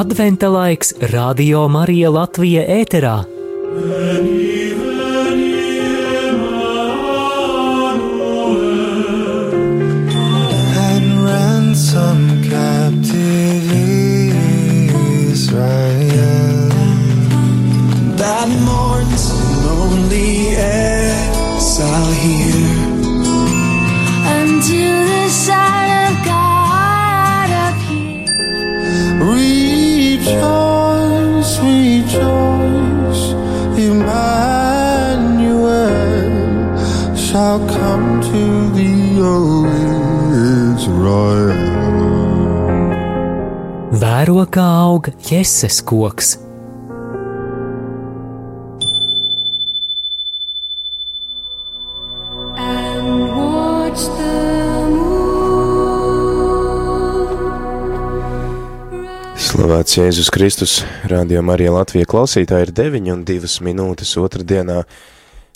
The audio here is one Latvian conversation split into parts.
Adventa laiks Radio Marija Latvija ēterā. and Vēro kā aug jēzus koks. And watch the moon. Slavēts Jēzus Kristus, Radio Marija Latvija klausītāji ir 9 un 2 minūtes otrdienā,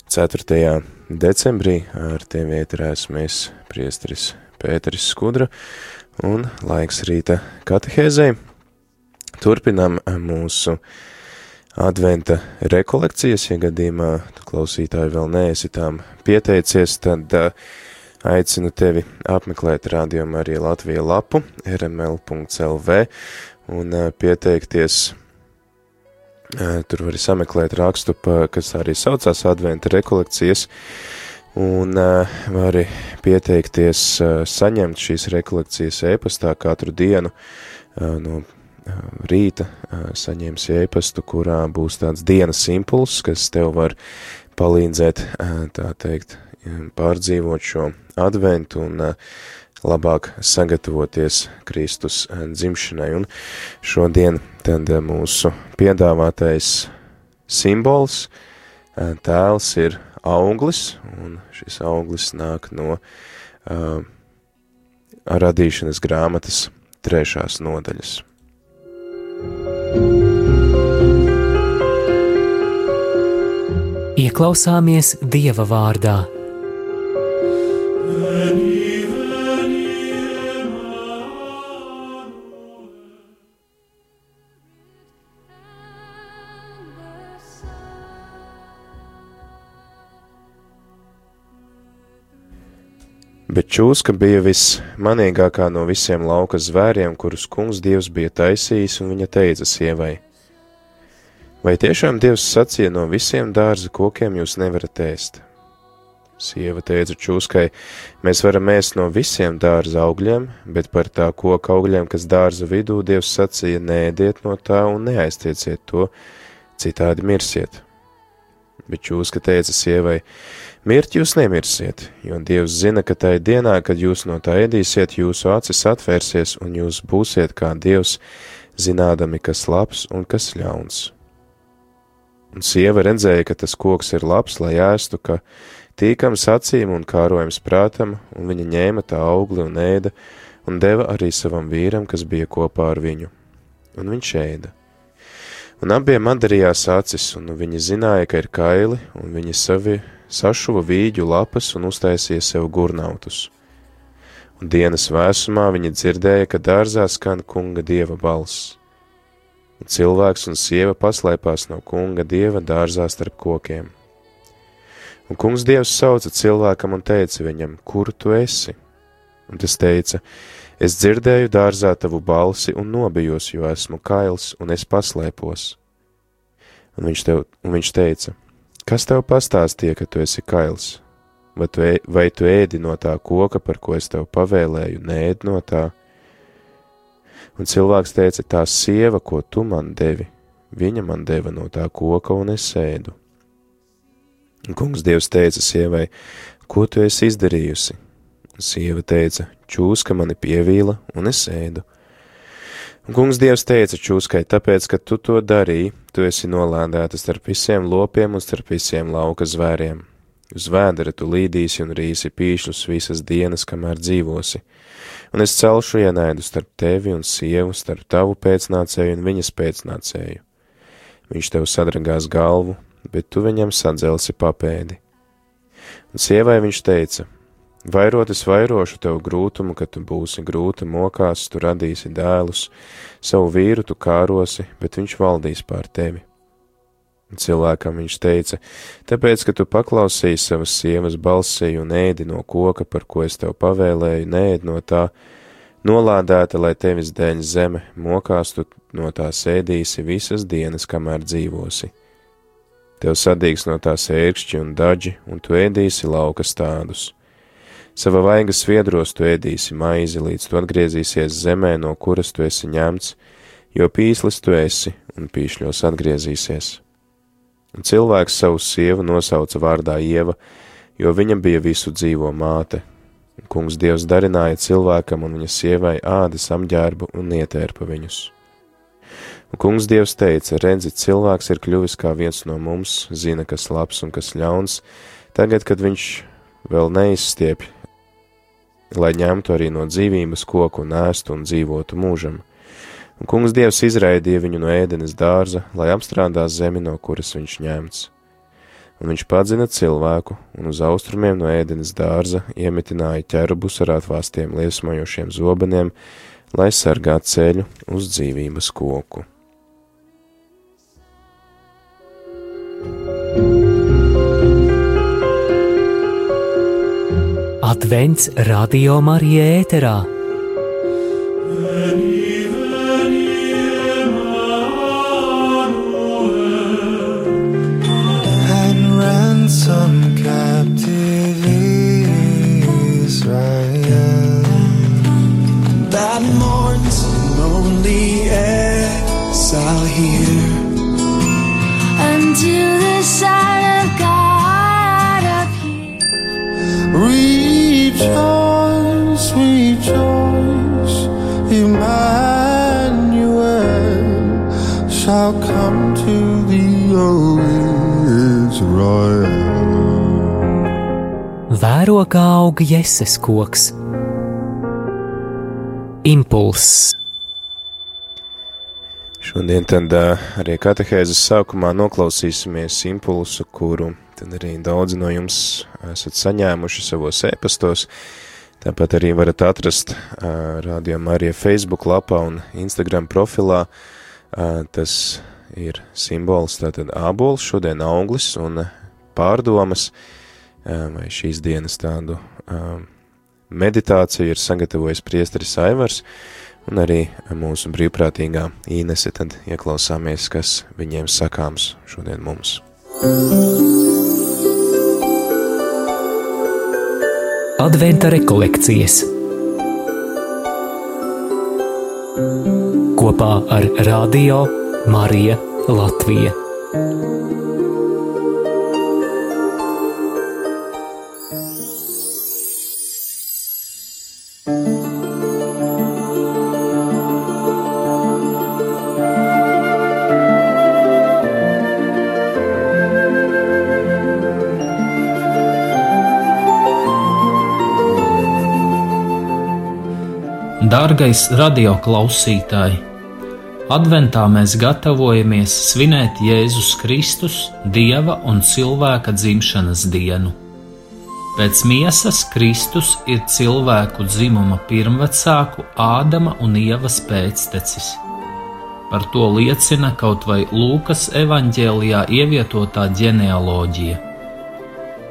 4. decembrī. Ar tevi ieturēsimies priesteris Pēteris Skudra un laiks rīta katehēzei. Turpinam mūsu adventa rekolekcijas, ja gadījumā tu klausītāji vēl neesi tām pieteicies, tad uh, aicinu tevi apmeklēt Radio Marija Latvija lapu rml.lv un uh, pieteikties. Tur var sameklēt rakstu, kas arī saucās Adventa rekolekcijas, un vari pieteikties saņemt šīs rekolekcijas e-pastā katru dienu no rīta saņemsi e-pastu, kurā būs tāds dienas impulss, kas tev var palīdzēt, tā teikt, pārdzīvot šo adventu un labāk sagatavoties Kristus dzimšanai. Un šodien tad mūsu piedāvātais simbols, tēls ir auglis, un šis auglis nāk no uh, radīšanas grāmatas trešās nodaļas. Ieklausāmies Dieva vārdā. Bet čūska bija vismanīgākā no visiem lauka zvēriem, kurus kungs dievs bija taisījis, un viņa teica sievai: Vai tiešām dievs sacīja no visiem dārza kokiem jūs nevarat ēst? Sieva teica čūskai: Mēs varam ēst no visiem dārza augļiem, bet par tā koka augļiem, kas dārza vidū, dievs sacīja: Nēdiet no tā un neaiztieciet to, citādi mirsiet. Bet čūska teica sievai: Mirt jūs nemirsiet, jo Dievs zina, ka tajā dienā, kad jūs no tā ēdīsiet, jūsu acis atvērsies un jūs būsiet kā Dievs, zinādami, kas labs un kas ļauns. Un sieva redzēja, ka tas koks ir labs, lai ēstu, ka tīkams acīm un kārojams prātam, un viņa ņēma tā augli un ēda, un deva arī savam vīram, kas bija kopā ar viņu. Un viņš ēda. Un abiem atdarījās acis, un viņi zināja, ka ir kaili, un viņi savi sašuva vīģu lapas un uztaisīja sev gurnautus. Un dienas vēsumā viņi dzirdēja, ka dārzā skan kunga dieva balss. Un cilvēks un sieva paslēpās no kunga dieva dārzā starp kokiem. Un kungs dievs sauca cilvēkam un teica viņam, kur tu esi? Un tas teica, es dzirdēju dārzā tavu balsi un nobijos, jo esmu kails un es paslēpos. Un viņš, tev, un viņš teica, Kas tev pastāstīja, ka tu esi kails? Vai tu, ē, vai tu ēdi no tā koka, par ko es tev pavēlēju, nēd no tā? Un cilvēks teica, tā sieva, ko tu man devi, viņa man deva no tā koka, un es ēdu. Un kungs Dievs teica sievai, ko tu esi izdarījusi? Sieva teica, čūska mani pievīla, un es ēdu. Un kungs Dievs teica čūskai, tāpēc, ka tu to darīji, tu esi nolādēta starp visiem lopiem un starp visiem lauka zvēriem. Uz vēdera tu līdīsi un rīsi pīšļus visas dienas, kamēr dzīvosi. Un es celšu ienaidu starp tevi un sievu, starp tavu pēcnācēju un viņas pēcnācēju. Viņš tev sadragās galvu, bet tu viņam sadzelsi papēdi. Un sievai viņš teica, Vairot es vairošu tev grūtumu, ka tu būsi grūta mokās, tu radīsi dēlus, savu vīru tu kārosi, bet viņš valdīs pār tevi. Cilvēkam viņš teica, tāpēc, ka tu paklausīji savas sievas balsī un ēdi no koka, par ko es tev pavēlēju, nēd no tā, nolādēta, lai tevis dēļ zeme, mokās tu no tā sēdīsi visas dienas, kamēr dzīvosi. Tev sadīgs no tās ērkšķi un daži, un tu ēdīsi laukas tādus. Sava vaigas sviedros tu ēdīsi maizi, līdz tu atgriezīsies zemē, no kuras tu esi ņemts, jo pīslis tu esi un pīšļos atgriezīsies. Un cilvēks savu sievu nosauca vārdā Ieva, jo viņa bija visu dzīvo māte. Un kungs Dievs darināja cilvēkam un viņa sievai ādas apģērbu un ietērpa viņus. Un kungs Dievs teica, redzi, cilvēks ir kļuvis kā viens no mums, zina, kas labs un kas ļauns, tagad, kad viņš vēl neizstiepj lai ņemtu arī no dzīvības koku un ēstu un dzīvotu mūžam. Un kungs Dievs izraidīja viņu no ēdenes dārza, lai apstrādās zemi, no kuras viņš ņemts. Un viņš padzina cilvēku, un uz austrumiem no ēdenes dārza iemetināja ķerbus ar atvāstiem liesmojošiem zobeniem, lai sargātu ceļu uz dzīvības koku. Advents Radio Marija ēterā. and ransom captive Israel that mourns in lonely exile here. unto the Son of God appear. Rejoice, rejoice, Emmanuel shall come to thee, O Israel. Vēro kā aug jēzes koks. Impulss. Šodien tad arī katehēzes sākumā noklausīsimies impulsu, kuru arī daudzi no jums esat saņēmuši savos ēpastos. Tāpat arī varat atrast ā, Radio Marija Facebook lapā un Instagram profilā. Ā, Tas ir simbols, tātad ābols, šodien auglis un pārdomas, ā, vai šīs dienas tādu meditāciju ir sagatavojis priesteris Aivars, un arī mūsu brīvprātīgā Īnese, tad ieklausāmies, kas viņiem sakāms šodien mums. Adventa rekolekcijas kopā ar Radio Marija Latvija. Dārgais radioklausītāj! Adventā mēs gatavojamies svinēt Jēzus Kristus, Dieva un cilvēka dzimšanas dienu. Pēc miesas Kristus ir cilvēku dzimuma pirmvecāku Ādama un Ievas pēctecis. Par to liecina kaut vai Lūkas evanģēlijā ievietotā ģenealoģija.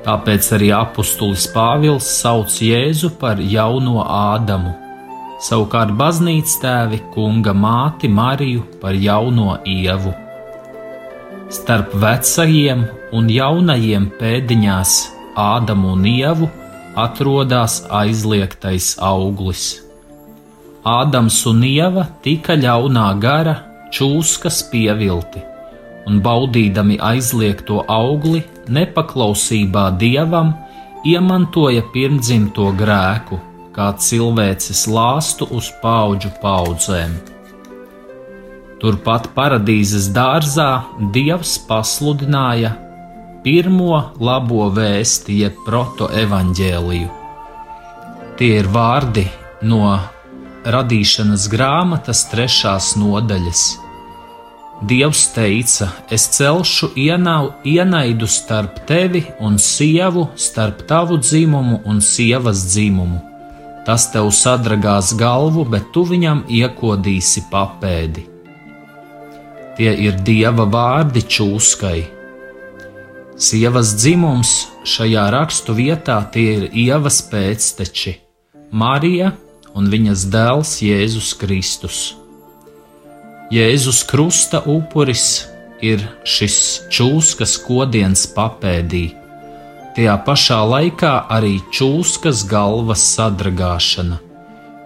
Tāpēc arī apustulis Pāvils sauc Jēzu par jauno Ādamu savukārt baznīcas tēvi kunga māti Mariju par jauno ievu. Starp vecajiem un jaunajiem pēdiņās Ādamu un Ievu atrodas aizliegtais auglis. Ādams un Ieva tika ļaunā gara čūskas pievilti, un baudīdami aizliegto augli nepaklausībā dievam, iemantoja pirmdzimto grēku kā cilvēces lāstu uz paudžu paudzēm. Turpat paradīzes dārzā Dievs pasludināja pirmo labo vēsti, jeb protoevaņģēliju. Tie ir vārdi no radīšanas grāmatas trešās nodaļas. Dievs teica: Es celšu ienau, ienaidu starp tevi un sievu, starp tavu dzimumu un sievas dzimumu. Tas tev sadragās galvu, bet tu viņam iekodīsi papēdi. Tie ir dieva vārdi čūskai. Sievas dzimums šajā rakstu vietā tie ir ievas pēcteči - Marija un viņas dēls Jēzus Kristus. Jēzus krusta upuris ir šis čūskas kodiens papēdī, tajā pašā laikā arī čūskas galvas sadragāšana,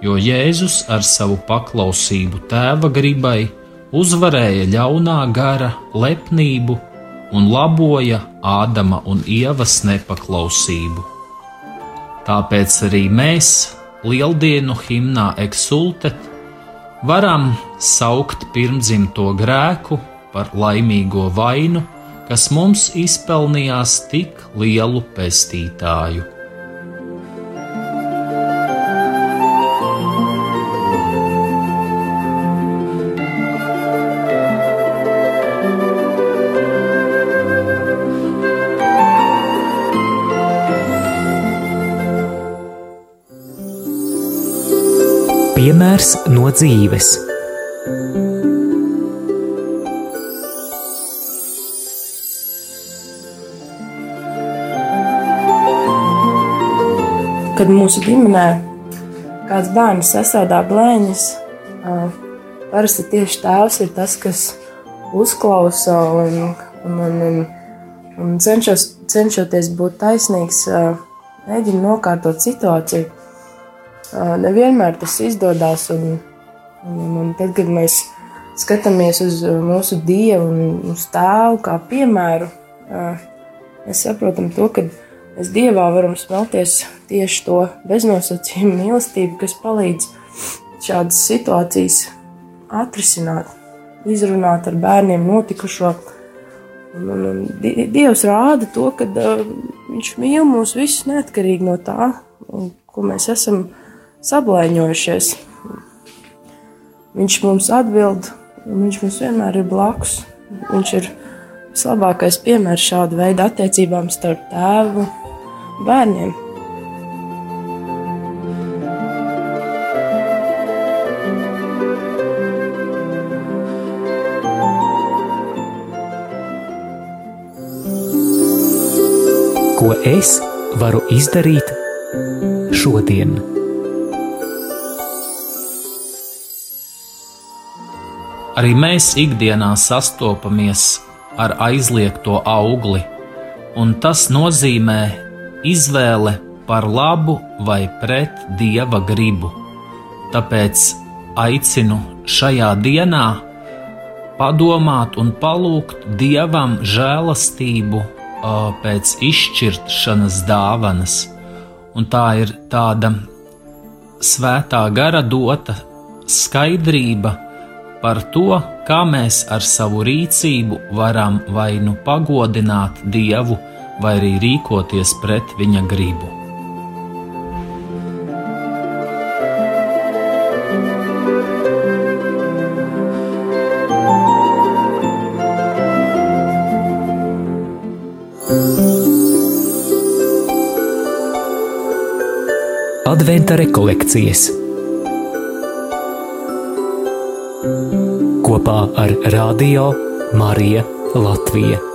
jo Jēzus ar savu paklausību tēva gribai uzvarēja ļaunā gara lepnību un laboja Ādama un Ievas nepaklausību. Tāpēc arī mēs lieldienu himnā eksultet varam saukt pirmdzimto grēku par laimīgo vainu, kas mums izpelnījās tik lielu pestītāju. Piemērs no dzīves. Kad mūsu ģimenē kāds bērns sastāvdā blēņas, parasti tieši tēvs ir tas, kas uzklausa un, un, un, un, un cenšos, cenšoties būt taisnīgs, mēģina nokārtot situāciju. Nevienmēr tas izdodas, un, un, un tad, kad mēs skatāmies uz mūsu dievu un uz tēvu kā piemēru, mēs saprotam to, ka Mēs Dievā varam smelties tieši to beznosacījumu mīlestību, kas palīdz šādas situācijas atrisināt, izrunāt ar bērniem notikušo. Un, un, un Dievs rāda to, ka uh, Viņš mīl mūs visus neatkarīgi no tā, ko mēs esam sablēņojušies. Viņš mums atbild, un Viņš mums vienmēr ir blakus. Viņš ir vislabākais piemērs šāda veida attiecībām starp tēvu bērniem. Ko es varu izdarīt šodien? Arī mēs ikdienā sastopamies ar aizliegto augli, un tas nozīmē izvēle par labu vai pret dieva gribu. Tāpēc aicinu šajā dienā padomāt un palūgt dievam žēlastību pēc izšķirtšanas dāvanas. Un tā ir tāda svētā gara dota skaidrība par to, kā mēs ar savu rīcību varam vai nu pagodināt Dievu, vai arī rīkoties pret viņa gribu. Adventa rekolekcijas kopā ar Radio Mariju Latviju.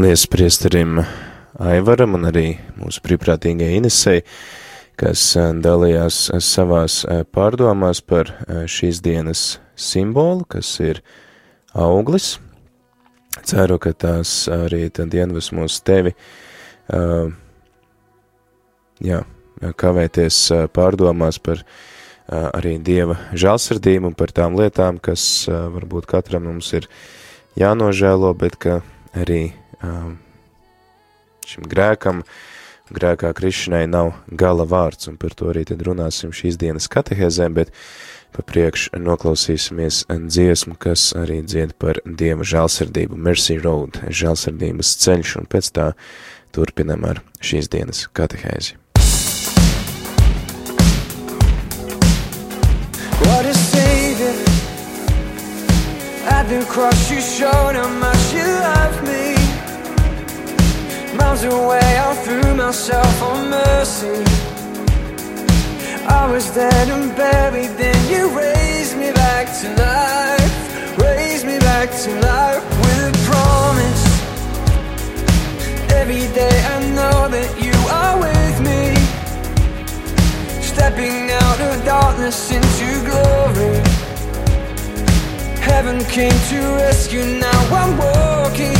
Paldies priesterim Aivaram un arī mūsu brīvprātīgai Inesei, kas dalījās savās pārdomās par šīs dienas simbolu, kas ir auglis. Ceru, ka tās arī tad iedvesmos tevi, jā, kavēties pārdomās par arī Dieva žēlsirdību un par tām lietām, kas varbūt katram mums ir jānožēlo, bet ka arī šim grēkam, grēkā krišanai nav gala vārds, un par to arī tad runāsim šīs dienas katehēzēm, bet pa priekš noklausīsimies dziesmu, kas arī dzied par Dieva žēlsirdību, Mercy Road, žēlsirdības ceļš, un pēc tā turpinam ar šīs dienas katehēzi. What a savior At the cross you showed how much you love me Miles away I threw myself on mercy. I was dead and buried Then you raised me back to life. Raised me back to life with a promise. Every day I know that you are with me. Stepping out of darkness into glory. Heaven came to rescue, now I'm walking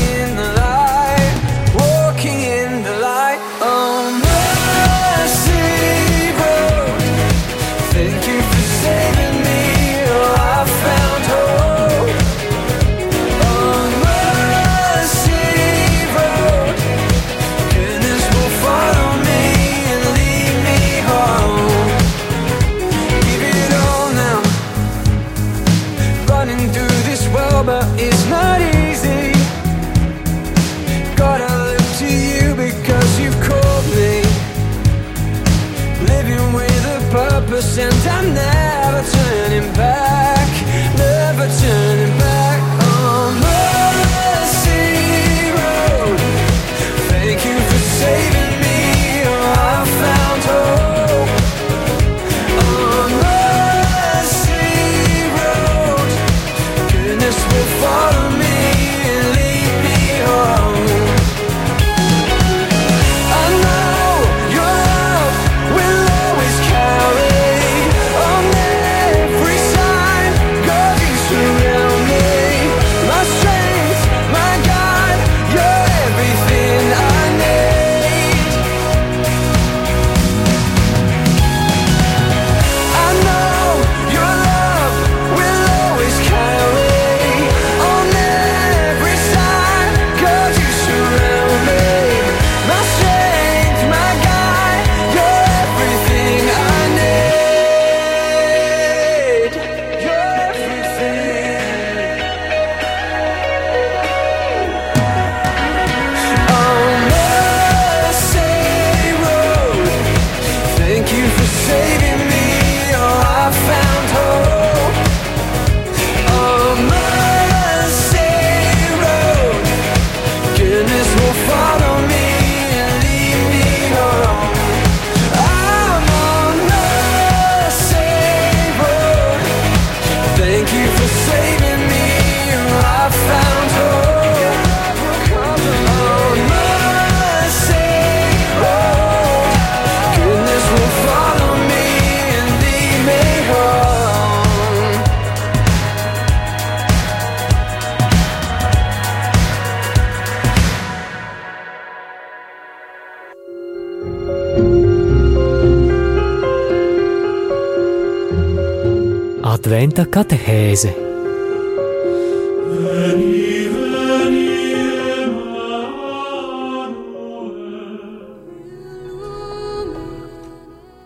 Adventa katehēze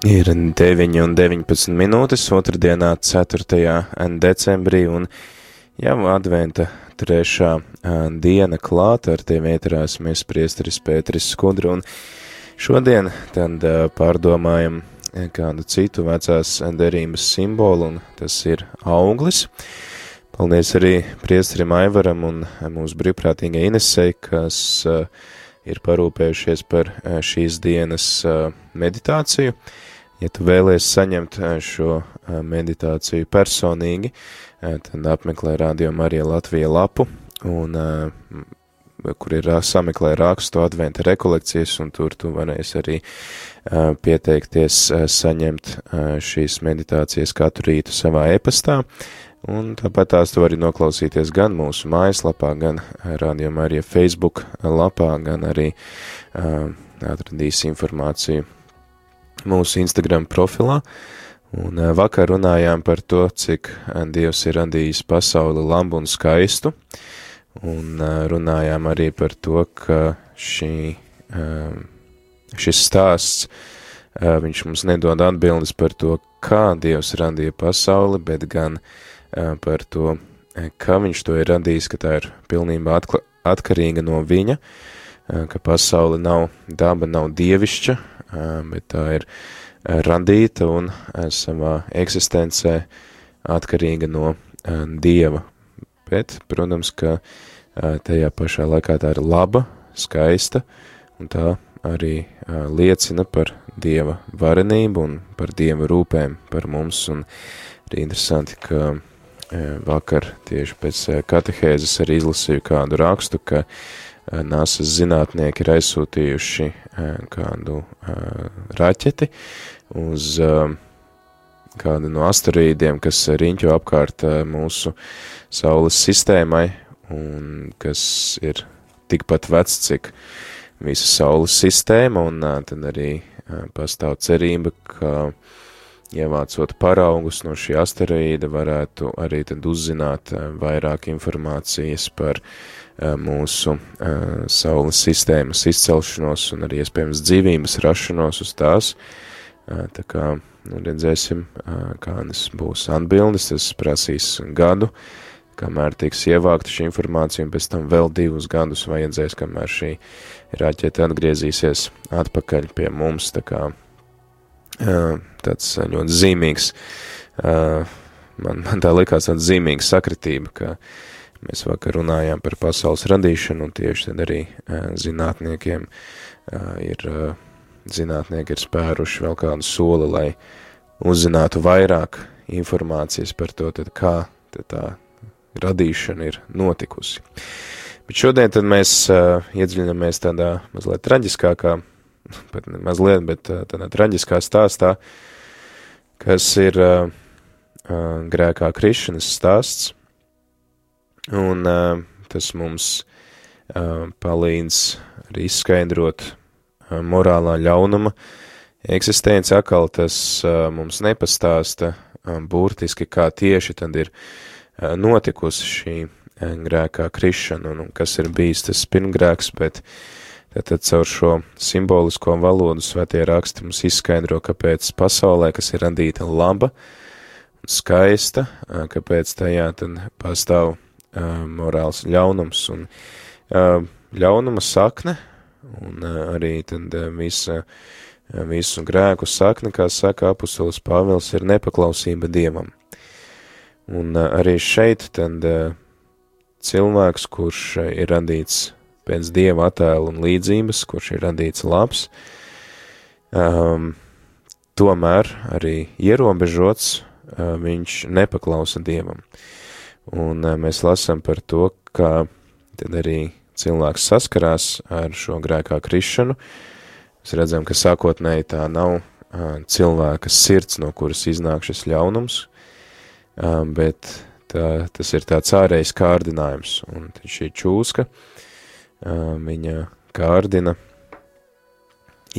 Ir 9 un 19 minūtes otrdienā, 4. decembrī, un jau adventa trešā diena klāta ar tiem ietrās mēs priesteris Pēteris Skudru, un šodien tad pārdomājam kādu citu vecās derības simbolu, un tas ir auglis. Paldies arī priesterim Aivaram un mūsu brīvprātīgai Inesei, kas ā, ir parūpējušies par ā, šīs dienas meditāciju. Ja tu vēlies saņemt šo meditāciju personīgi, tad apmeklē Radio Marija Latvija lapu, un, kur ir sameklē rakstu adventa rekolekcijas, un tur tu varēsi arī pieteikties saņemt šīs meditācijas katru rītu savā e-pastā, un tāpat tās tu vari noklausīties gan mūsu mājaslapā, gan Radio Marija Facebook lapā, gan arī ā, atradīs informāciju mūsu Instagram profilā. Un eh, vakar runājām par to, cik Dievs ir radījis pasauli labu un skaistu, un runājām arī par to, ka šī, šis stāsts, viņš mums nedod atbildes par to, kā Dievs radīja pasauli, bet gan par to, kā viņš to ir radījis, ka tā ir pilnībā atkarīga no viņa, ka pasaule nav daba, nav dievišķa, bet tā ir radīta un savā eksistencē atkarīga no Dieva. Bet, protams, ka tajā pašā laikā tā ir laba, skaista, un tā arī liecina par Dieva varenību un par Dieva rūpēm par mums, un arī interesanti, ka vakar tieši pēc katehēzes arī izlasīju kādu rakstu, ka NASA zinātnieki ir aizsūtījuši kādu raķeti uz kādu no asteroīdiem, kas riņķo apkārt mūsu Saules sistēmai, un kas ir tikpat vecs, cik visa Saules sistēma, un tad arī pastāv cerība, ka ievācot paraugus no šī asteroīda varētu arī tad uzzināt vairāk informācijas par mūsu Saules sistēmas izcelšanos un arī iespējams dzīvības rašanos uz tās. Tā kā redzēsim, kādas būs atbildes, tas prasīs gadu, kamēr tiks ievākta šī informācija, un pēc tam vēl divus gadus vajadzēs, kamēr šī raķete atgriezīsies atpakaļ pie mums, tā kā tāds ļoti zīmīgs, man, man tā likās tāds zīmīgs sakritība, ka mēs vakar runājām par pasaules radīšanu, un tieši tad arī zinātniekiem ir, zinātnieki ir spēruši vēl kādu soli, lai uzzinātu vairāk informācijas par to, tad kā tad tā radīšana ir notikusi. Bet šodien tad mēs uh, iedziļinamies tādā mazliet traģiskākā, pat ne mazliet, bet uh, tādā traģiskā stāstā, kas ir uh, uh, grēkā krišanas stāsts, un uh, tas mums uh, palīdz arī izskaidrot morālā ļaunuma eksistenci, akal tas mums nepastāsta burtiski, kā tieši tad ir notikusi šī grēkā krišana un, kas ir bijis tas pirmgrēks, bet tad caur šo simbolisko valodu svētie raksti mums izskaidro, kāpēc pasaulē, kas ir radīta laba un skaista, kāpēc tajā tad pastāv morāls ļaunums un ļaunuma sakne un uh, arī tad uh, visa, uh, visu grēku sakne, kā saka apustulis Pāvils, ir nepaklausība Dievam. Un arī šeit tad cilvēks, kurš eh, ir radīts pēc dieva attēla un līdzības, kurš ir radīts labs, um, tomēr arī ierobežots, uh, viņš nepaklausa dievam. Un uh, mēs lasām par to, ka tad arī cilvēks saskarās ar šo grēkā krišanu. Mēs redzam, ka sākotnēji tā nav uh, cilvēka sirds, no kuras iznāk šis ļaunums, uh, bet tā, tas ir tāds ārējs kārdinājums, un šī čūska, viņa kārdina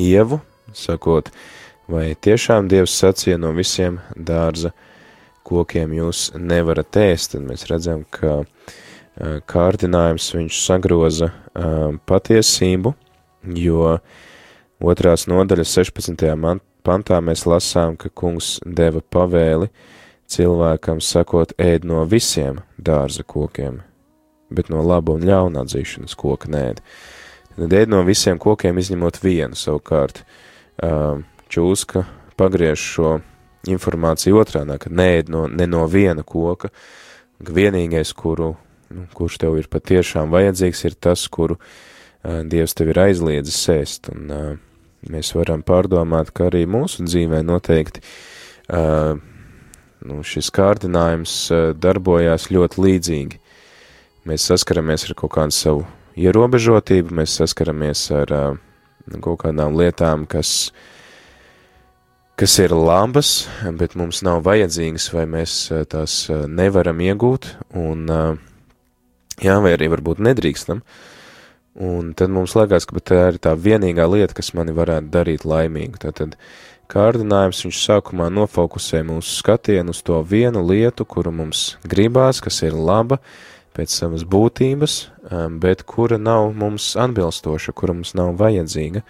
ievu, sakot, vai tiešām Dievs sacīja no visiem dārza kokiem jūs nevarat ēst, tad mēs redzam, ka kārdinājums viņš sagroza patiesību, jo otrās nodaļas 16. pantā mēs lasām, ka kungs deva pavēli, cilvēkam sakot ēd no visiem dārza kokiem, bet no laba un ļauna atzīšanas koka nēd. Tad ēd no visiem kokiem izņemot vienu savukārt. Čūska pagriež šo informāciju otrādā, ka nēd no, ne no viena koka, ka vienīgais, kuru, nu, kurš tev ir patiešām vajadzīgs, ir tas, kuru uh, Dievs tev ir aizliedzis sēst, un uh, mēs varam pārdomāt, ka arī mūsu dzīvē noteikti uh, nu, šis kārdinājums eh, darbojās ļoti līdzīgi. Mēs saskaramies ar kaut kādu savu ierobežotību, mēs saskaramies ar uh, kaut kādām lietām, kas, kas ir labas, bet mums nav vajadzīgas, vai mēs uh, tās uh, nevaram iegūt, un, jā, vai arī varbūt nedrīkstam. Un tad mums liekas, ka tā ir tā vienīgā lieta, kas mani varētu darīt laimīgu. Tātad, uh, kārdinājums viņš sākumā nofokusē mūsu skatienu uz to vienu lietu, kuru mums gribās, kas ir laba pēc savas būtības, um, bet kura nav mums atbilstoša, kura mums nav vajadzīga,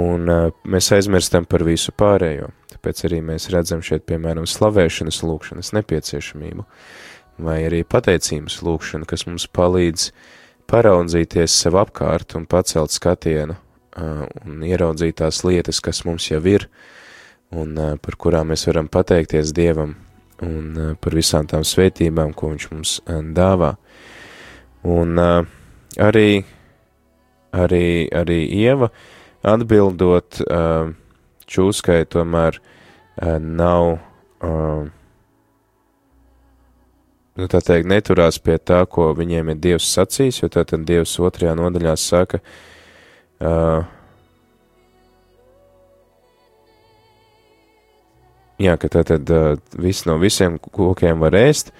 un uh, mēs aizmirstam par visu pārējo. tāpēc arī mēs redzam šeit, piemēram, slavēšanas lūkšanas nepieciešamību, vai arī pateicības lūkšana, kas mums palīdz paraudzīties sev apkārt un pacelt skatienu un ieraudzīt tās lietas, kas mums jau ir, un par kurām mēs varam pateikties Dievam, un par visām tām svētībām, ko Viņš mums dāvā. Un arī, arī, arī Ieva atbildot čūskai tomēr nav, nu tā teikt, neturās pie tā, ko viņiem ir Dievs sacījis, jo tātad Dievs otrajā nodaļā saka, uh, jā, ka tātad uh, viss no visiem kokiem var ēst,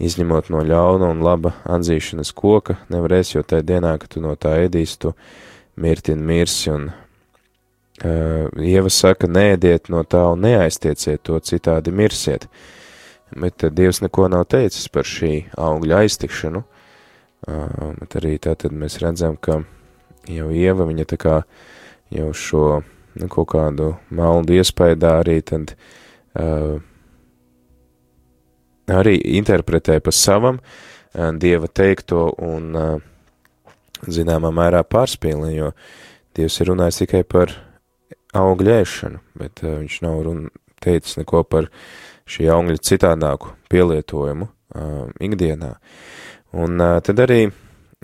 izņemot no ļauna un laba atzīšanas koka, nevarēs, jo tajā dienā, kad tu no tā ēdīsi, tu mirti un mirsi, un uh, Ieva saka, nēdiet no tā un neaiztieciet to, citādi mirsiet. Bet uh, Dievs neko nav teicis par šī augļa aiztikšanu, uh, bet arī tātad mēs redzam, ka jau Ieva, viņa tā kā jau šo nu, kaut kādu maldu iespaidā arī tad uh, arī interpretē pa savam uh, Dieva teikto un uh, zināmā mērā pārspīlē, jo Dievs ir runājis tikai par augļu ēšanu, bet uh, viņš nav run, teicis neko par šī augļa citādāku pielietojumu uh, ikdienā. Un uh, tad arī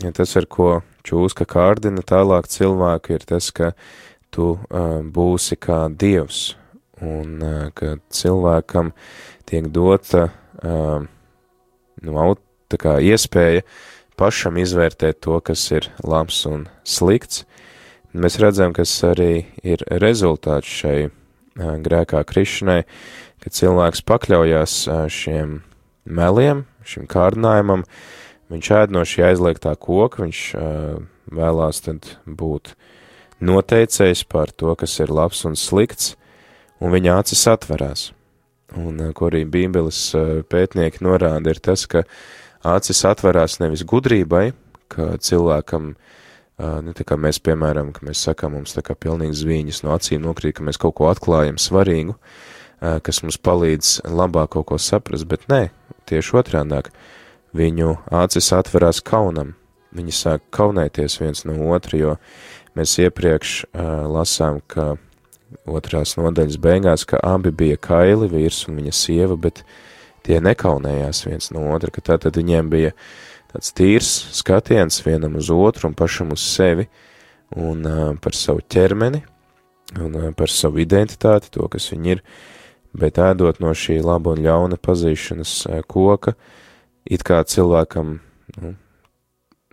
ja tas, ar ko čūska kārdina tālāk cilvēku, ir tas, ka tu uh, būsi kā dievs, un uh, ka cilvēkam tiek dota uh, nu, tā kā iespēja pašam izvērtēt to, kas ir labs un slikts. Mēs redzam, kas arī ir rezultāts šai uh, grēkā krišanai, ka cilvēks pakļaujās uh, šiem meliem, šim kārdinājumam, viņš ēd no šī aizliegtā koka, viņš uh, vēlās tad būt noteicējis par to, kas ir labs un slikts, un viņa acis atverās. Un, ko arī Bībeles pētnieki norāda, ir tas, ka acis atverās nevis gudrībai, ka cilvēkam, nu, tā kā mēs, piemēram, ka mēs sakām, mums tā kā pilnīgi zvīņas no acīm nokrīt, ka mēs kaut ko atklājam svarīgu, kas mums palīdz labāk kaut ko saprast, bet nē, tieši otrādāk, viņu acis atverās kaunam, viņi sāk kaunēties viens no otra, jo mēs iepriekš uh, lasām, ka otrās nodaļas beigās, ka abi bija kaili, vīrs un viņa sieva, bet tie nekaunējās viens no otra, ka tātad viņiem bija tāds tīrs skatiens vienam uz otru un pašam uz sevi un uh, par savu ķermeni un uh, par savu identitāti, to, kas viņi ir, bet ēdot no šī laba un ļauna pazīšanas uh, koka, it kā cilvēkam, nu,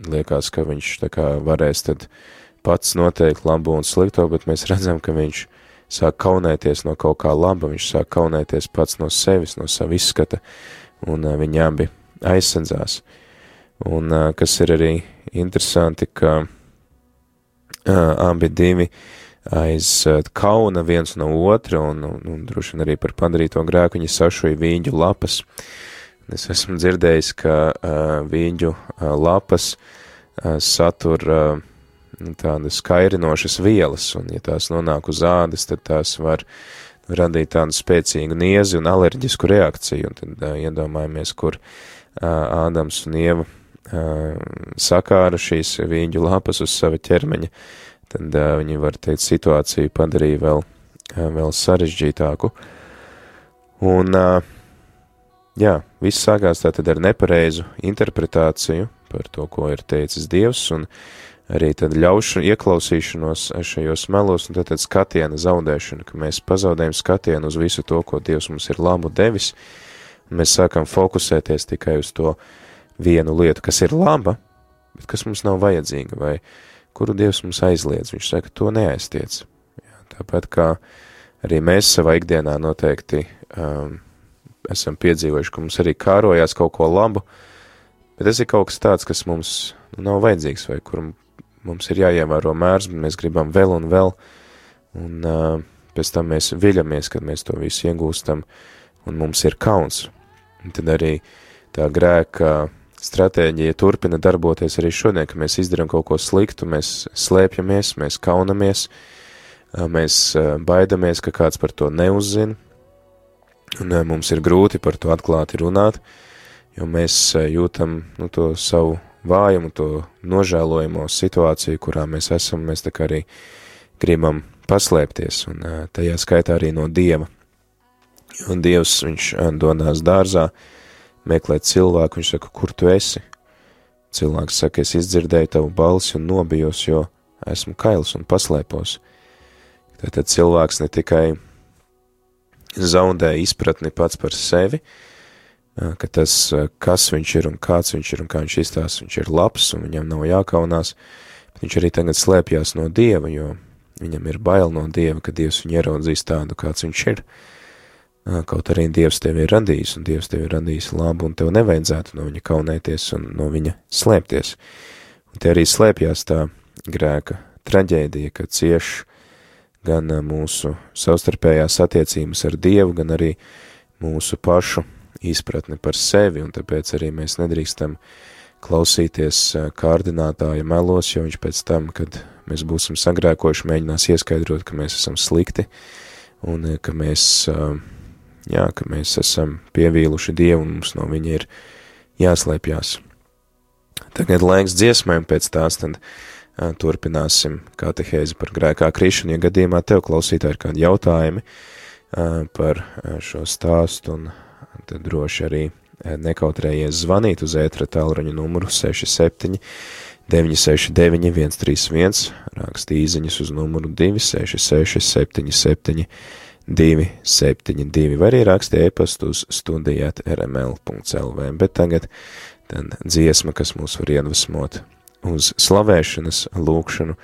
liekas, ka viņš tā kā varēs tad pats noteikt labo un slikto, bet mēs redzam, ka viņš sāk kaunēties no kaut kā laba, viņš sāk kaunēties pats no sevis, no sava izskata, un uh, viņi abi aizsardzās. Un uh, kas ir arī interesanti, ka uh, abi divi aiz uh, kauna viens no otra, un, un, un droši vien arī par padarīto grēku viņi sašoja vīņu lapas. Es esmu dzirdējis, ka uh, vīņu uh, lapas uh, satur uh, tādas kairinošas vielas, un ja tās nonāk uz ādas, tad tās var radīt tādu spēcīgu niezi un alerģisku reakciju, un tad uh, iedomājamies, kur uh, Ādams un Ieva uh, sakāra šīs vīņu lapas uz sava ķermeņa, tad uh, viņi, var teikt, situāciju padarīja vēl, uh, vēl sarežģītāku. Un, uh, jā, viss sākās tātad ar nepareizu interpretāciju par to, ko ir teicis Dievs, un uh, arī tad ļaušanu, ieklausīšanos šajos melos, un tad, tad skatiena zaudēšana, ka mēs pazaudējam skatienu uz visu to, ko Dievs mums ir labu devis, un mēs sākam fokusēties tikai uz to vienu lietu, kas ir laba, bet kas mums nav vajadzīga, vai kuru Dievs mums aizliedz. Viņš saka, to neaiztiec. Jā, tāpat kā arī mēs savā ikdienā noteikti um, esam piedzīvojuši, ka mums arī kārojās kaut ko labu, bet tas ir kaut kas tāds, kas mums nav vajadzīgs, vai kuram mums ir jāievēro mērs, bet mēs gribam vēl un vēl, un uh, pēc tam mēs viļamies, kad mēs to visu iegūstam, un mums ir kauns. Un tad arī tā grēka stratēģija turpina darboties arī šodien, ka mēs izdarām kaut ko sliktu, mēs slēpjamies, mēs kaunamies, mēs baidamies, ka kāds par to neuzzina, un mums ir grūti par to atklāti runāt, jo mēs jūtam nu, to savu vājumu, to nožēlojamo situāciju, kurā mēs esam, mēs tā kā arī gribam paslēpties, un tajā skaitā arī no Dieva. Un Dievs, viņš dodās dārzā, meklēt cilvēku, viņš saka, kur tu esi? Cilvēks saka, es izdzirdēju tavu balsi un nobijos, jo esmu kails un paslēpos. Tātad cilvēks ne tikai zaudē izpratni pats par sevi, ka tas, kas viņš ir un kāds viņš ir un kā viņš izstās, viņš ir labs un viņam nav jākaunās, bet viņš arī tagad slēpjās no Dieva, jo viņam ir bail no Dieva, ka Dievs viņu ieraudzīs tādu, kāds viņš ir. Kaut arī Dievs tevi ir radījis, un Dievs tevi ir radījis labu, un tev nevajadzētu no viņa kaunēties un no viņa slēpties. Un te arī slēpjās tā grēka traģēdija, ka cieš gan mūsu savstarpējās attiecības ar Dievu, gan arī mūsu pašu izpratni par sevi, un tāpēc arī mēs nedrīkstam klausīties kārdinātāja melos, jo viņš pēc tam, kad mēs būsim sagrēkojuši, mēģinās ieskaidrot, ka mēs esam slikti, un ka mēs uh, jā, ka mēs esam pievīluši Dievu un mums no viņa ir jāslēpjās. Tagad laiks dziesmai un pēc tās tad uh, turpināsim katehēzi par grēkā krišanu, ja gadījumā tev klausītāji ir kādi jautājumi uh, par uh, šo stāstu un tad droši arī nekautrējies zvanīt uz ētra tālruņa numuru 67 969 131, rakst īziņas uz numuru 266 77 272, vai arī rakstī e-pastu uz studijāt rml.lv, bet tagad tad dziesma, kas mūs var iedvesmot uz slavēšanas lūkšanu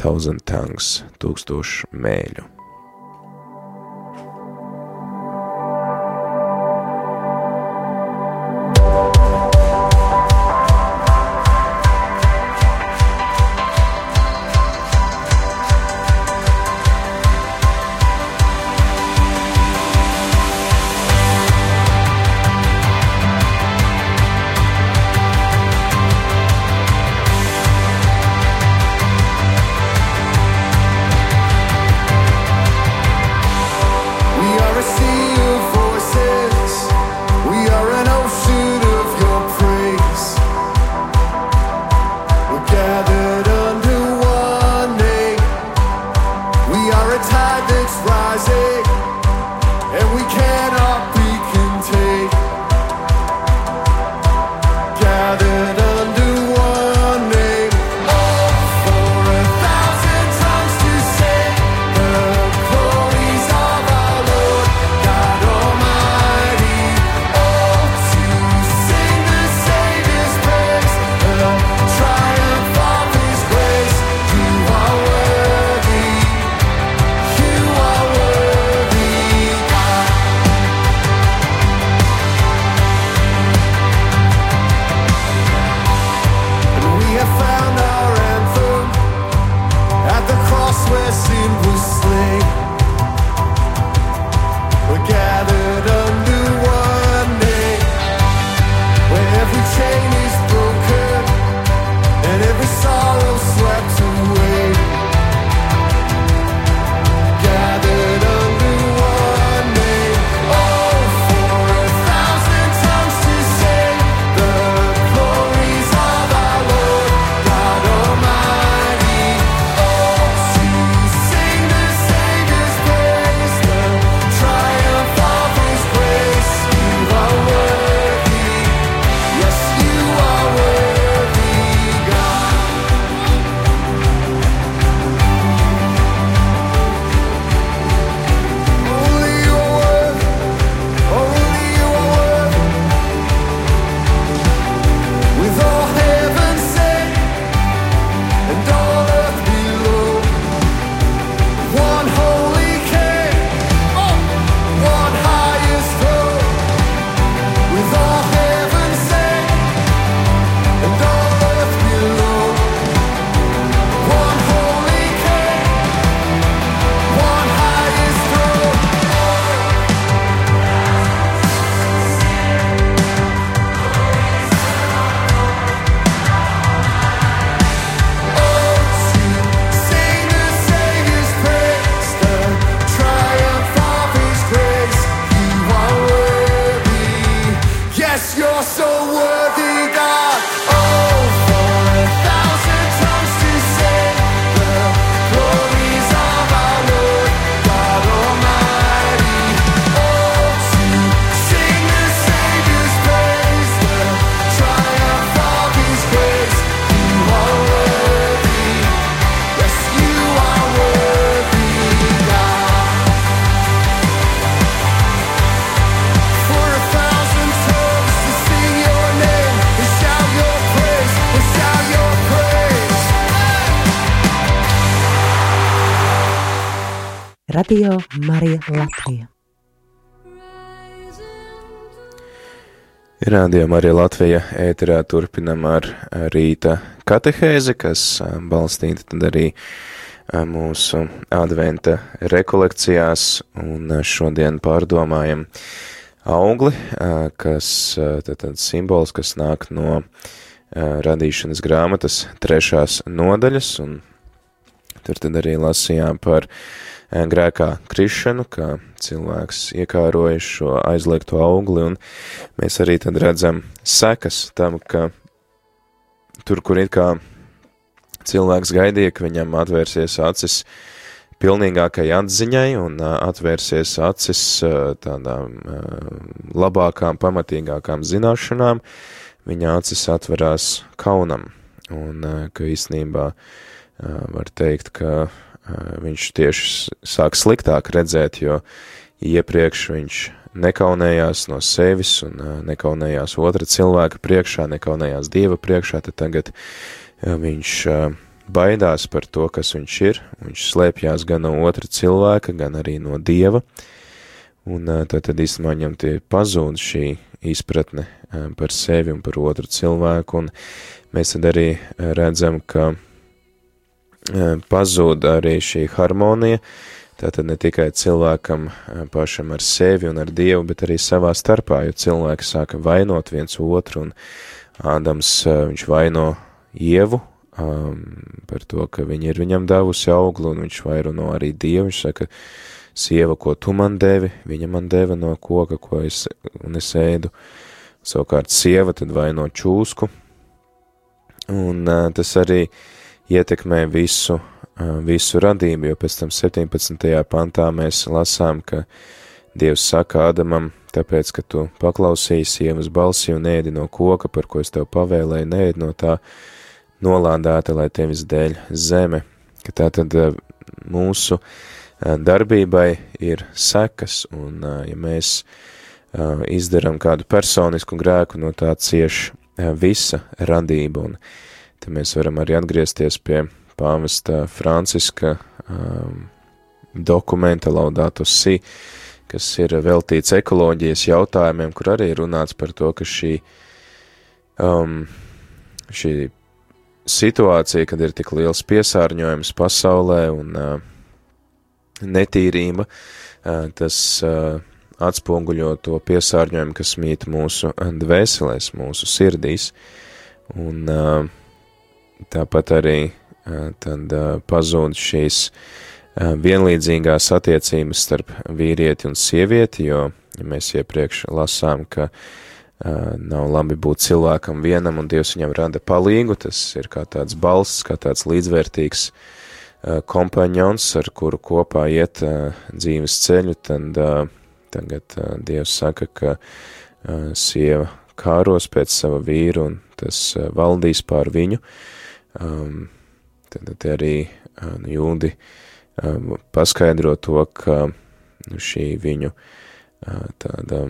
Thousand Tongues, tūkstošu mēļu. Radio Marija Latvija. Rādījumā arī Latvija ēterā turpinam ar rīta katehēzi, kas balstīta tad arī mūsu adventa rekolekcijās, un šodien pārdomājam augli, kas tad, tad simbols, kas nāk no radīšanas grāmatas trešās nodaļas, un tur tad arī lasījām par ā, grēkā krišanu, kā cilvēks iekāroja šo aizliegto augli, un mēs arī tad redzam sekas tam, ka tur, kur it kā cilvēks gaidīja, ka viņam atvērsies acis pilnīgākai atziņai un ā, atvērsies acis ā, tādām labākām, pamatīgākām zināšanām, viņa acis atverās kaunam, un ka īstenībā var teikt, ka viņš tieši sāk sliktāk redzēt, jo iepriekš viņš nekaunējās no sevis un ā, nekaunējās otra cilvēka priekšā, nekaunējās Dieva priekšā, tad tagad ā, viņš baidās par to, kas viņš ir, viņš slēpjās gan no otra cilvēka, gan arī no Dieva, un tad, tad īstenībā viņam tie pazūd šī izpratne par sevi un par otru cilvēku, un mēs tad arī redzam, ka pazūd arī šī harmonija, tātad ne tikai cilvēkam pašam ar sevi un ar Dievu, bet arī savā starpā, jo cilvēki sāka vainot viens otru, un Ādams viņš vaino Ievu um, par to, ka viņa ir viņam devusi auglu, un viņš vaino arī Dievu, viņš saka, sieva, ko tu man devi, viņa man deva no koka, ko es, un es ēdu, savukārt sieva tad vaino čūsku, un uh, tas arī ietekmē visu, visu radību, jo pēc tam 17. pantā mēs lasām, ka Dievs saka Ādamam, tāpēc, ka tu paklausīji sievas balsi un ēdi no koka, par ko es tev pavēlēju, neēd no tā nolādēta, lai tevis dēļ zeme, ka tā tad mūsu darbībai ir sekas, un ja mēs izdaram kādu personisku grēku, no tā cieš visa radība, un te mēs varam arī atgriezties pie pāvesta Franciska um, dokumenta Laudato Si, kas ir veltīts ekoloģijas jautājumiem, kur arī runāts par to, ka šī, um, šī situācija, kad ir tik liels piesārņojums pasaulē un uh, netīrība, uh, tas uh, atspoguļo to piesārņojumu, kas mīt mūsu dvēselēs, mūsu sirdīs, un uh, tāpat arī uh, tad uh, pazūd šīs uh, vienlīdzīgās attiecības starp vīrieti un sievieti, jo ja mēs iepriekš lasām, ka uh, nav labi būt cilvēkam vienam un Dievs viņam rada palīgu, tas ir kā tāds balsts, kā tāds līdzvērtīgs uh, kompaņons, ar kuru kopā iet uh, dzīves ceļu, tad uh, tagad uh, Dievs saka, ka uh, sieva kāros pēc sava vīra un tas uh, valdīs pār viņu. Um, tad te arī uh, jūdi um, paskaidro to, ka nu, šī viņu uh, tāda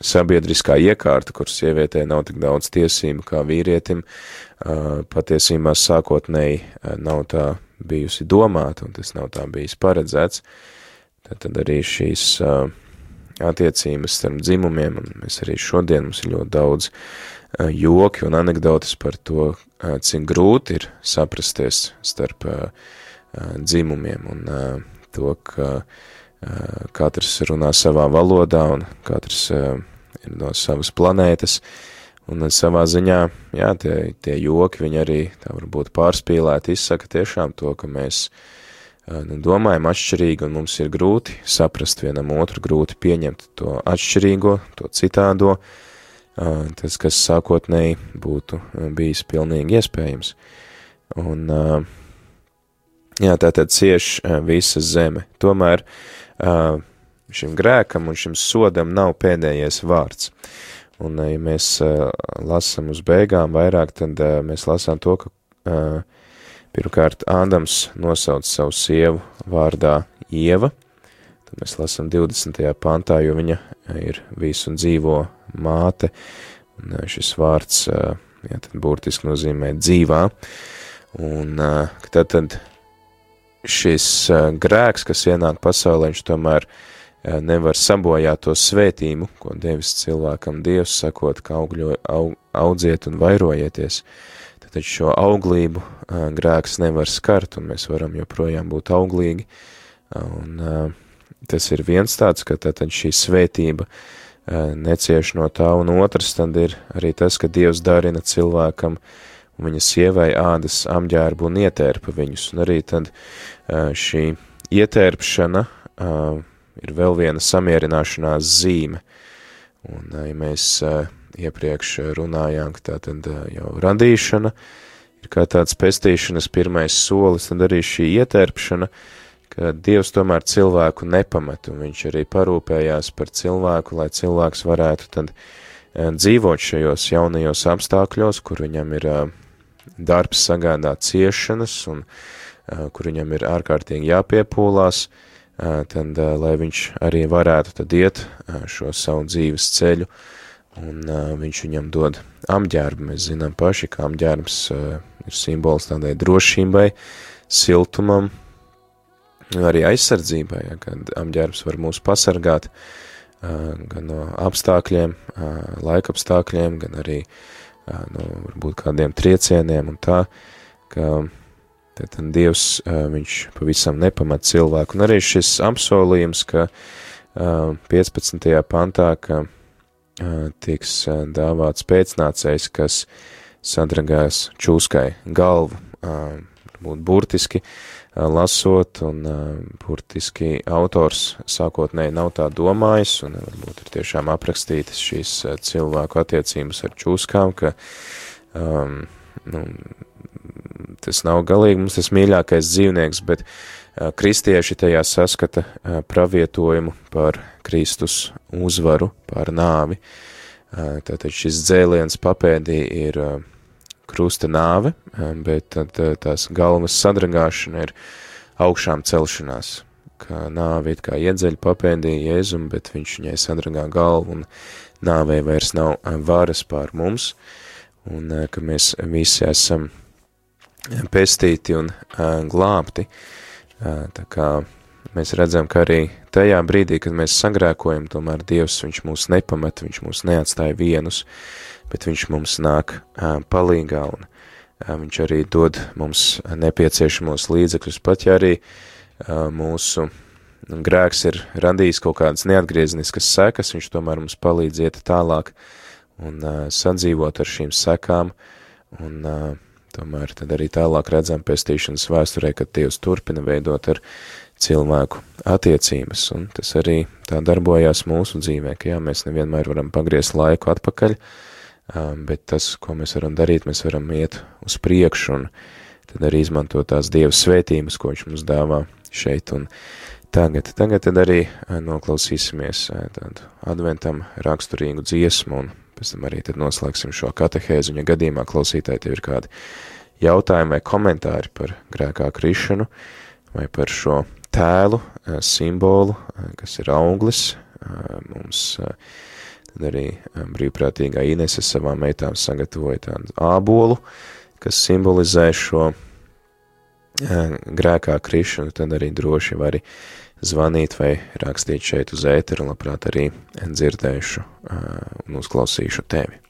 sabiedriskā iekārta, kur sievietē nav tik daudz tiesību kā vīrietim, uh, patiesībā sākotnēji uh, nav tā bijusi domāta un tas nav tā bijis paredzēts. Tad, tad arī šīs uh, attiecības starp dzimumiem, un mēs arī šodien mums ir ļoti daudz uh, joki un anekdotas par to, cik grūti ir saprasties starp uh, uh, dzimumiem un to, ka katrs runā savā valodā un katrs ir no savas planētas, un savā ziņā, jā, tie, tie joki, viņi arī tā varbūt pārspīlēti izsaka tiešām to, ka mēs nu, domājam atšķirīgi, un mums ir grūti saprast vienam otru, grūti pieņemt to atšķirīgo, to citādo, uh, tas, kas sākotnēji būtu bijis pilnīgi iespējams. Un, jā, tātad cieš visa zeme. Tomēr šim grēkam un šim sodam nav pēdējais vārds. Un, ja mēs lasam uz beigām vairāk, tad mēs lasām to, ka pirmkārt Ādams nosauc savu sievu vārdā Ieva, tad mēs lasām 20. pantā, jo viņa ir visu dzīvo māte, un šis vārds, jā, tad burtiski nozīmē dzīvā, un tad, tad šis grēks, kas ienāk pasaulē, viņš tomēr nevar sabojāt to svētību, ko devis cilvēkam Dievs, sakot, ka augļo, aug, audziet un vairojieties. Tad šo auglību grēks nevar skart, un mēs varam joprojām būt auglīgi. Un uh, tas ir viens tāds, ka tad šī svētība uh, necieš no tā, un otrs tad ir arī tas, ka Dievs darina cilvēkam un viņa sievai ādas apģērbu un ietērpa viņus, un arī tad šī ietērpšana ir vēl viena samierināšanās zīme, un ja mēs iepriekš runājām, ka tā tad jau radīšana ir kā tāds pestīšanas pirmais solis, tad arī šī ietērpšana, ka Dievs tomēr cilvēku nepamet, un viņš arī parūpējās par cilvēku, lai cilvēks varētu tad dzīvot šajos jaunajos apstākļos, kur viņam ir darbs sagādā ciešanas un kur viņam ir ārkārtīgi jāpiepūlās, tad, lai viņš arī varētu tad iet šo savu dzīves ceļu, un viņš viņam dod apģērbu. Mēs zinām paši, ka apģērbs ir simbols tādai drošībai, siltumam, arī aizsardzībai, ja, kad apģērbs var mūs pasargāt gan no apstākļiem, laika apstākļiem, gan arī no varbūt kādiem triecieniem un tā, ka tad Dievs, viņš pavisam nepamat cilvēku. Un arī šis apsolījums, ka 15. pantā, ka tiks dāvāts pēcnācējs, kas sadragās čūskai galvu, varbūt burtiski, lasot, un burtiski autors sākotnēji nav tā domājis, un varbūt ir tiešām aprakstītas šīs cilvēku attiecības ar čūskām, ka um, nu, tas nav galīgi mums tas mīļākais dzīvnieks, bet uh, kristieši tajā saskata uh, pravietojumu par Kristus uzvaru, par nāvi. Uh, tātad šis dzēliens papēdī ir uh, krusta nāve, bet tad tās galvas sadragāšana ir augšām celšanās, kā nāve it kā iedzeļ papēdīja Jēzum, bet viņš viņai sadragā galvu un nāvē vairs nav varas pār mums, un ka mēs visi esam pestīti un glābti, tā kā mēs redzam, ka arī tajā brīdī, kad mēs sagrēkojam, tomēr Dievs, viņš mūs nepamet, viņš mūs neatstāja vienus, bet viņš mums nāk palīgā un viņš arī dod mums nepieciešamos līdzekļus, pat ja arī mūsu grēks ir radījis kaut kādas neatgriezniskas sekas, viņš tomēr mums palīdz iet tālāk un sadzīvot ar šīm sekām, un tomēr tad arī tālāk redzam pestīšanas vēsturē, kad Dievs turpina veidot ar cilvēku attiecības, un tas arī tā darbojās mūsu dzīvē, ka jā, mēs nevienmēr varam pagriezt laiku atpakaļ, uh, bet tas, ko mēs varam darīt, mēs varam iet uz priekšu un tad arī izmantot tās Dieva svētības, ko viņš mums dāvā šeit un tagad. Tagad tad arī noklausīsimies tādu adventam raksturīgu dziesmu un pēc tam arī tad noslēgsim šo katehēzu, un ja gadījumā klausītāji tev ir kādi jautājumi vai komentāri par grēkā krišanu vai par šo tēlu, simbolu, kas ir auglis, mums Tad arī um, brīvprātīgā Inese savām meitām sagatavoja tādu ābolu, kas simbolizē šo uh, grēkā krišanu, tad arī droši vari zvanīt vai rakstīt šeit uz ēteru, labprāt arī dzirdēšu uh, un uzklausīšu tevi.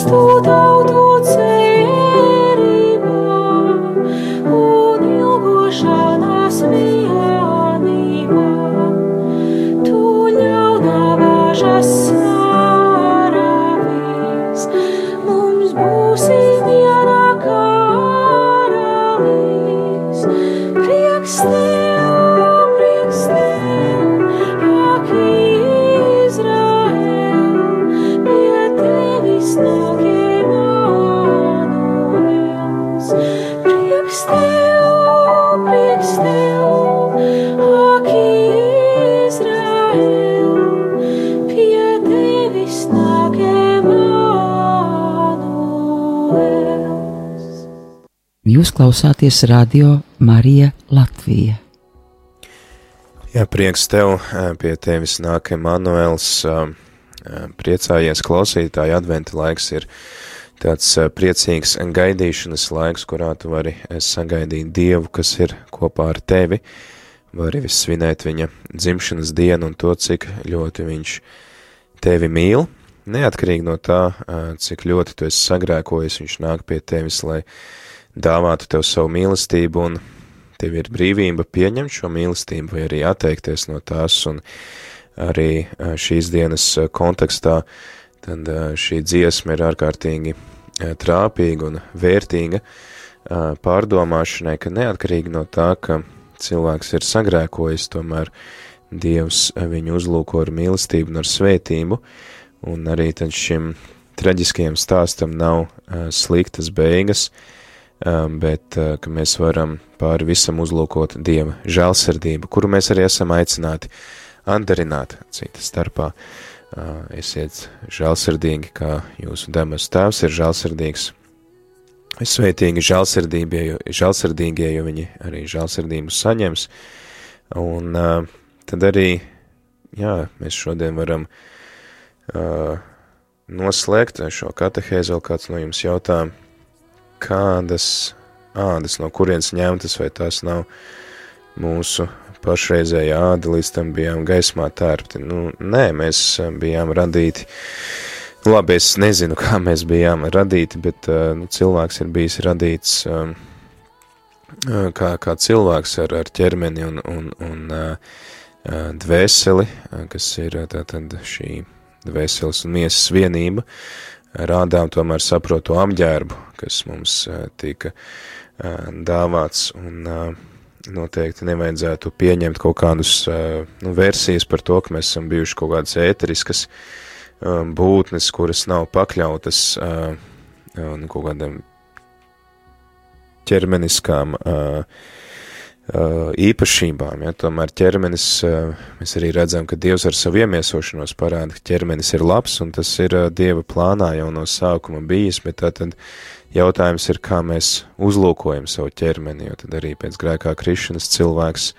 Jūs klausāties radio Marija Latvija. Jā, prieks tev, pie tevis nāk Emanuels, priecājies klausītāji, adventa laiks ir tāds priecīgs gaidīšanas laiks, kurā tu vari sagaidīt Dievu, kas ir kopā ar tevi, vari svinēt viņa dzimšanas dienu un to, cik ļoti viņš tevi mīl, neatkarīgi no tā, cik ļoti tu esi sagrēkojis, viņš nāk pie tevis, lai dāvātu tev savu mīlestību, un tev ir brīvība pieņemt šo mīlestību vai arī atteikties no tās, un arī šīs dienas kontekstā, tad šī dziesma ir ārkārtīgi trāpīga un vērtīga pārdomāšanai, ka neatkarīgi no tā, ka cilvēks ir sagrēkojis, tomēr Dievs viņu uzlūko ar mīlestību un ar svētību, un arī tad šim traģiskajam stāstam nav sliktas beigas, uh, bet uh, ka mēs varam pāri visam uzlūkot Dieva žēlsirdību, kuru mēs arī esam aicināti andarināt cita starpā. Uh, esiet žēlsirdīgi, kā jūsu debes tēvs ir žēlsirdīgs. Sveitīgi žēlsirdīgie, jo, žēlsirdīgie, jo viņi arī žēlsirdību saņems. Un uh, tad arī, jā, mēs šodien varam noslēgt šo katehēzi, vēl kāds no jums jautā, kādas ādas, no kurienes ņemtas, vai tās nav mūsu pašreizējā āda, līdz tam bijām gaismā tērpti. Nu, nē, mēs bijām radīti, labi, es nezinu, kā mēs bijām radīti, bet nu, cilvēks ir bijis radīts kā, kā cilvēks ar, ar ķermeni un, un, un dvēseli, kas ir tātad šī dvēseles un miesas vienība, rādām tomēr saprotu apģērbu, kas mums tika dāvāts, un noteikti nevajadzētu pieņemt kaut kādus nu, versijas par to, ka mēs esam bijuši kaut kādas ēteriskas būtnes, kuras nav pakļautas nu, kaut kādam ķermeniskām Uh, īpašībām. Ja? Tomēr ķermenis, uh, mēs arī redzam, ka Dievs ar savu iemiesošanos parāda, ka ķermenis ir labs, un tas ir uh, Dieva plānā jau no sākuma bijis, bet tātad jautājums ir, kā mēs uzlūkojam savu ķermeni, jo tad arī pēc grēkā krišanas cilvēks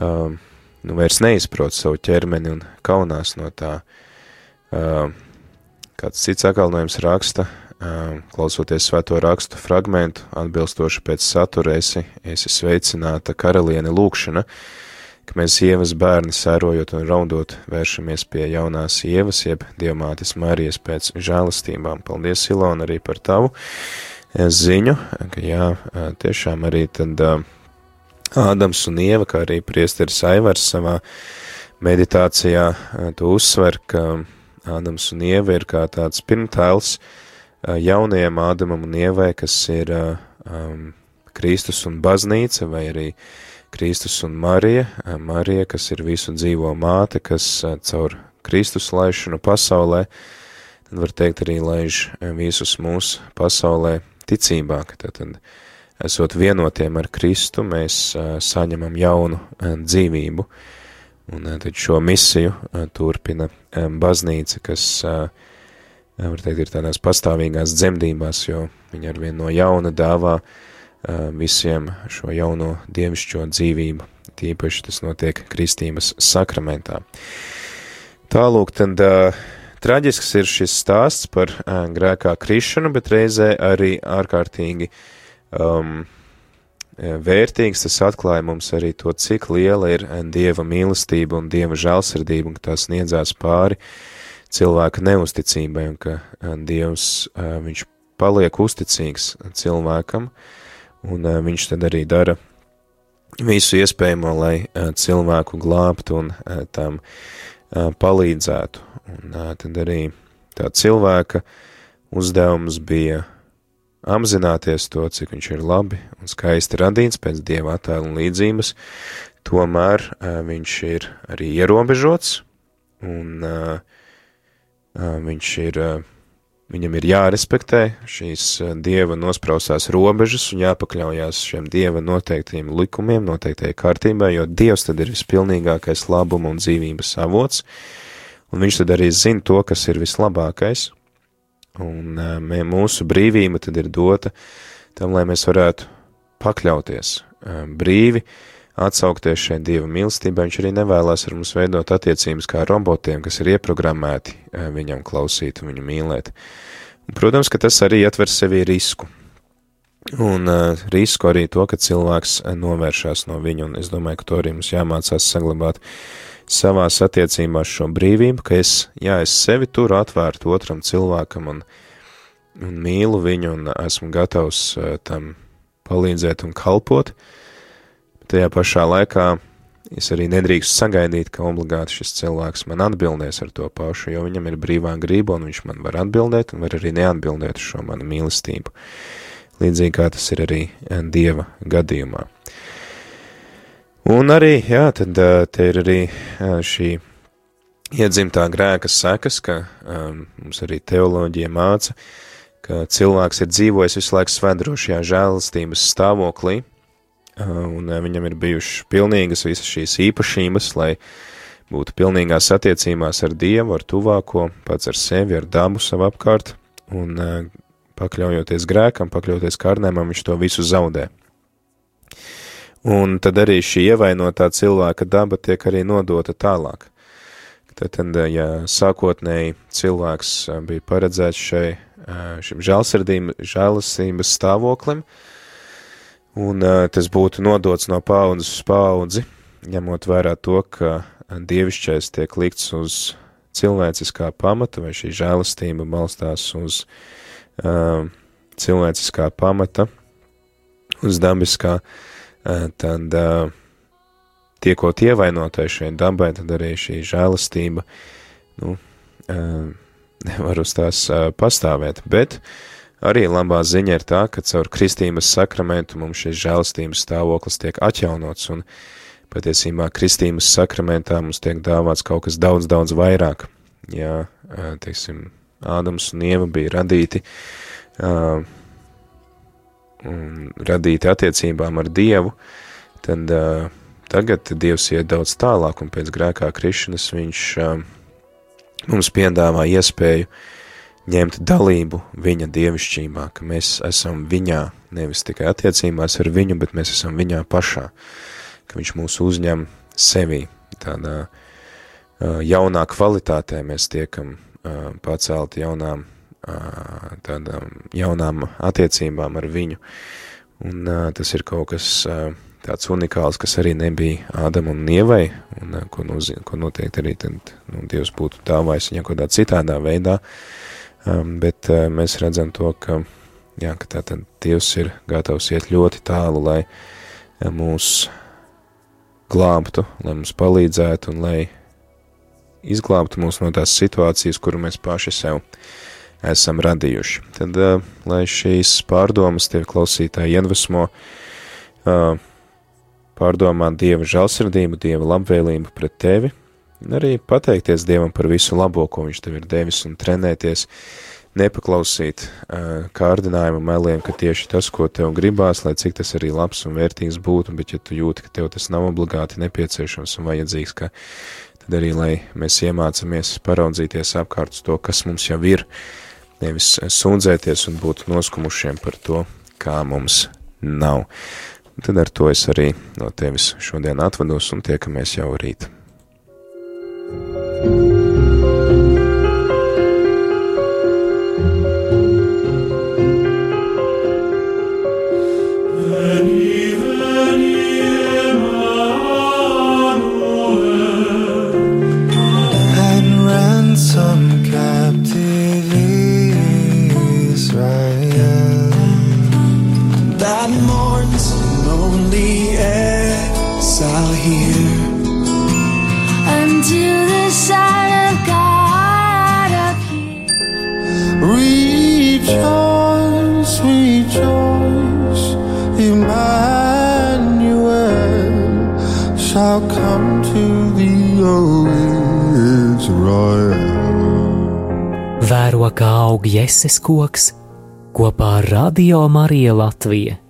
um, nu, vairs neizprot savu ķermeni un kaunās no tā. Um, kāds cits akalnojums raksta, klausoties svēto rakstu fragmentu, atbilstoši pēc satura esi, esi sveicināta karaliene lūkšana, ka mēs ievas bērni sērojot un raudot vēršamies pie jaunās ievas, jeb dievmātes Marijas pēc žēlastībām. Paldies, Ilona, arī par tavu ziņu, ka jā, tiešām arī tad Ādams un Ieva, kā arī priesteris Aivars savā meditācijā, tu uzsver, ka Ādams un Ieva ir kā tāds pirmtēls, jaunajam Ādamam un Ievai, kas ir um, Kristus un baznīca, vai arī Kristus un Marija, Marija, kas ir visu dzīvo māte, kas caur Kristus laišanu pasaulē, tad var teikt arī laiž visus mūsu pasaulē ticībā, ka tad esot vienotiem ar Kristu, mēs saņemam jaunu dzīvību. Un tad šo misiju turpina baznīca, kas, uh, var teikt, ir tādās pastāvīgās dzemdībās, jo viņi arvien no jauna dāvā uh, visiem šo jauno dievišķo dzīvību. Tīpaši tas notiek kristības sakramentā. Tālūk, tad uh, traģisks ir šis stāsts par uh, grēkā krišanu, bet reizē arī ārkārtīgi um, vērtīgs, tas atklāja mums arī to, cik liela ir Dieva mīlestība un Dieva žēlsirdība, un ka tas sniedzās pāri cilvēka neusticībai, un ka Dievs, viņš paliek uzticīgs cilvēkam, un viņš tad arī dara visu iespējamo, lai cilvēku glābtu un tam palīdzētu. Un tad arī tā cilvēka uzdevums bija apzināties to, cik viņš ir labi un skaisti radīts pēc dieva attēla un līdzības, tomēr viņš ir arī ierobežots, un uh, viņš ir, viņam ir jārespektē šīs dieva nospraustās robežas un jāpakļaujās šiem dieva noteiktajiem likumiem, noteiktajai kārtībai, jo dievs tad ir vispilnīgākais labuma un dzīvības avots, un viņš tad arī zina to, kas ir vislabākais, Un mūsu brīvība tad ir dota tam, lai mēs varētu pakļauties brīvi, atsaukties šai Dieva mīlestībai. Viņš arī nevēlas ar mums veidot attiecības kā robotiem, kas ir ieprogrammēti viņam klausīt un viņu mīlēt. Protams, ka tas arī ietver sevī risku. Un uh, risku arī to, ka cilvēks novēršās no viņa, un es domāju, ka to arī mums jāmācās saglabāt uh, savās attiecībās šo brīvību, ka es, jā, es sevi turu atvērtu otram cilvēkam un, un mīlu viņu un esmu gatavs uh, tam palīdzēt un kalpot, bet tajā pašā laikā es arī nedrīkst sagaidīt, ka obligāti šis cilvēks man atbildēs ar to pašu, jo viņam ir brīvā grība un viņš man var atbildēt un var arī neatbildēt uz šo manu mīlestību. Līdzīgi kā tas ir arī eh, Dieva gadījumā. Un arī, jā, tad te ir arī šī iedzimtā grēka sekas, ka um, mums arī teoloģija māca, ka cilvēks ir dzīvojis visu laiku svētdrošajā žēlastības stāvoklī, un uh, viņam ir bijušas pilnīgas visas šīs īpašības, lai būtu pilnīgās attiecībās ar Dievu, ar tuvāko, pats ar sevi, ar dabu savu apkārt, un uh, pakļaujoties grēkam, pakļaujoties kārnēmam, viņš to visu zaudē. Un tad arī šī ievainotā cilvēka daba tiek arī nodota tālāk. Tad, ja sākotnēji cilvēks bija paredzēts šai, šim žēlasības stāvoklim, un tas būtu nodots no paudzes uz paudzi, ņemot vērā to, ka dievišķais tiek likts uz cilvēciskā pamata, vai šī žēlastība balstās uz uh, cilvēciskā pamata, uz dabiskā uh, tad eh, tiekot ievainotai šai dabai, tad arī šī žēlastība, nu, eh, nevar uz tās pastāvēt, bet arī labā ziņa ir tā, ka caur kristības sakramentu mums šis žēlastības stāvoklis tiek atjaunots, un patiesībā kristības sakramentā mums tiek dāvāts kaut kas daudz, daudz vairāk. Jā, teiksim, Ādams un Ieva bija radīti uh, radīti attiecībām ar Dievu, tad uh, tagad Dievs iet daudz tālāk, un pēc grēkā krišanas viņš uh, mums piedāvā iespēju ņemt dalību viņa dievišķībā, ka mēs esam viņā, nevis tikai attiecībās ar viņu, bet mēs esam viņā pašā, ka viņš mūs uzņem sevī, tādā uh, jaunā kvalitātē mēs tiekam uh, pacelti jaunām tādām jaunām attiecībām ar viņu. Un tas ir kaut kas tāds unikāls, kas arī nebija Ādam un Nievai, un ko, nozi, ko noteikti arī tad, nu, Dievs būtu dāvājis viņam kaut kādā citādā veidā, um, bet uh, mēs redzam to, ka, jā, ka tātad Dievs ir gatavs iet ļoti tālu, lai uh, mūs glābtu, lai mums palīdzētu un lai izglābtu mūs no tās situācijas, kuru mēs paši sev esam radījuši. Tad, uh, lai šīs pārdomas tevi klausītāji iedvesmo, uh, pārdomāt Dieva žēlsirdību, Dieva labvēlību pret tevi, arī pateikties Dievam par visu labo, ko Viņš tev ir devis, un trenēties nepaklausīt uh, kārdinājumu meliem, ka tieši tas, ko tev gribās, lai cik tas arī labs un vērtīgs būtu, bet ja tu jūti, ka tev tas nav obligāti nepieciešams un vajadzīgs, ka tad arī, lai mēs iemācamies paraudzīties apkārt to, kas mums jau ir, nevis sūdzēties un būt noskumušiem par to, kā mums nav. Tad ar to es arī no tevis šodien atvados un tiekamies jau rīt. Shall come to thee, O Israel. Vēro kā aug jēzus koks kopā ar Radio Mariju Latviju.